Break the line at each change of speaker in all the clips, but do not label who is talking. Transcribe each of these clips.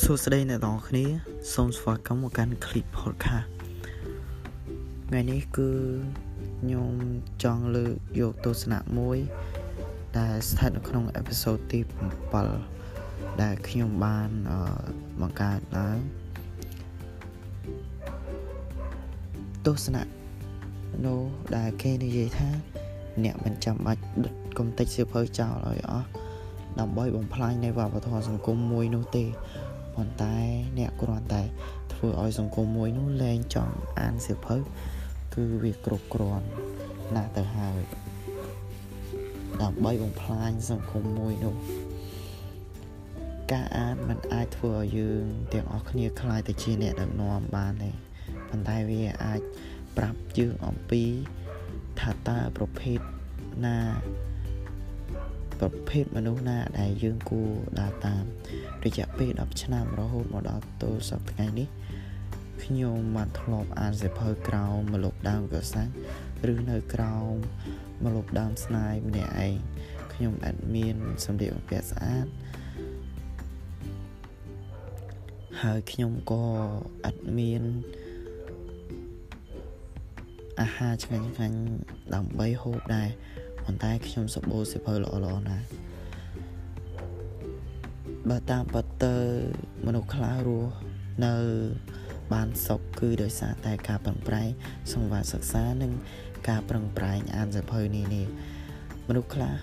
សួស្តីអ្នកទាំងអស់គ្នាសូមស្វាគមន៍មកកាន់ Clip Podcast ថ្ងៃនេះគឺខ្ញុំចង់លើកយកទស្សនៈមួយដែលស្ថិតនៅក្នុងអេពីសូតទី7ដែលខ្ញុំបានបង្កើតឡើងទស្សនៈនោះដែលគេនិយាយថា អ្នកមិនចាំបាច់ដុតកុំតិចសៀវភៅចោលឲ្យអស់ដើម្បីបំផ្លាញនៃវប្បធម៌សង្គមមួយនោះទេ ប៉ុន្តែអ្នកគ្រាន់តែ ធ្វើឲ្យសង្គមមួយនោះលែងចង់អានសៀវភៅគឺវាគ្រប់គ្រាន់ណាស់ទៅហើយដើម្បីបំផ្លាញសង្គមមួយនោះការអានมันអាចធ្វើឲ្យយើងទាំងអស់គ្នាខ្លាយទៅជាអ្នកដឹកនាំបានទេប៉ុន្តែវាអាចប្រាប់យើងអំពីថាតើប្រភេទណា ប្រភេទមនុស្សណាដែលយើងគួរដើរតាមរយៈពេល10ឆ្នាំរហូតមកដល់ទល់សប្តាហ៍នេះខ្ញុំបានធ្លាប់អានសៀវភៅក្រោមមលុបដើមកសាំងឬនៅក្រោមមលុបដើមស្នាយម្នាក់ឯងខ្ញុំអត់មានសម្លៀកបំពាក់ស្អាតហើយខ្ញុំក៏អត់មានអាហារឆ្ងាញ់ឆ្ងាញ់ដើម្បីហូបដែរ ប៉ុន្តែខ្ញុំសបោសិភៅល្អល្អណាស់បើតាមប៉តើមនុស្សខ្លះរស់នៅបានសុខគឺដោយសារតែការប្រឹងប្រែងសង្វាតសិក្សានិងការប្រឹងប្រែងអានសៀវភៅនេះនេះមនុស្សខ្លះ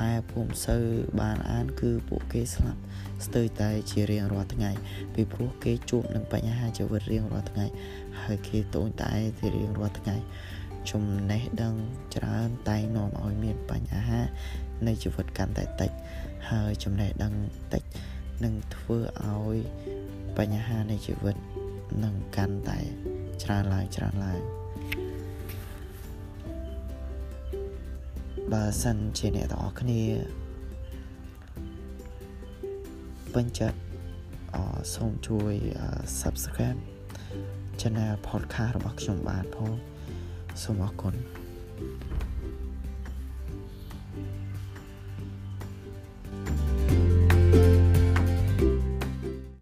ដែលពុំសូវបានអានគឺពួកគេស្លាប់ស្ទើរតែជារៀងរាល់ថ្ងៃពីព្រោះគេជួបនឹងបញ្ហាជីវិតរៀងរាល់ថ្ងៃហើយគេតូចតែទីរៀងរាល់ថ្ងៃ ចំណេះដឹងច្រើនតែងនាំឲ្យមានបញ្ហានៃជីវិតកាន់តែតិចហើយចំណេះដឹងតិចនឹងធ្វើឲ្យបញ្ហានៃជីវិតនឹងកាន់តែច្រើនឡើងច្រើនឡើងបើសិនជាអ្នកទាំងអស់គ្នាពេញចិត្តអសូមជួយ Subscribe Channel Podcast របស់ខ្ញុំបានផង សូមអរគុណ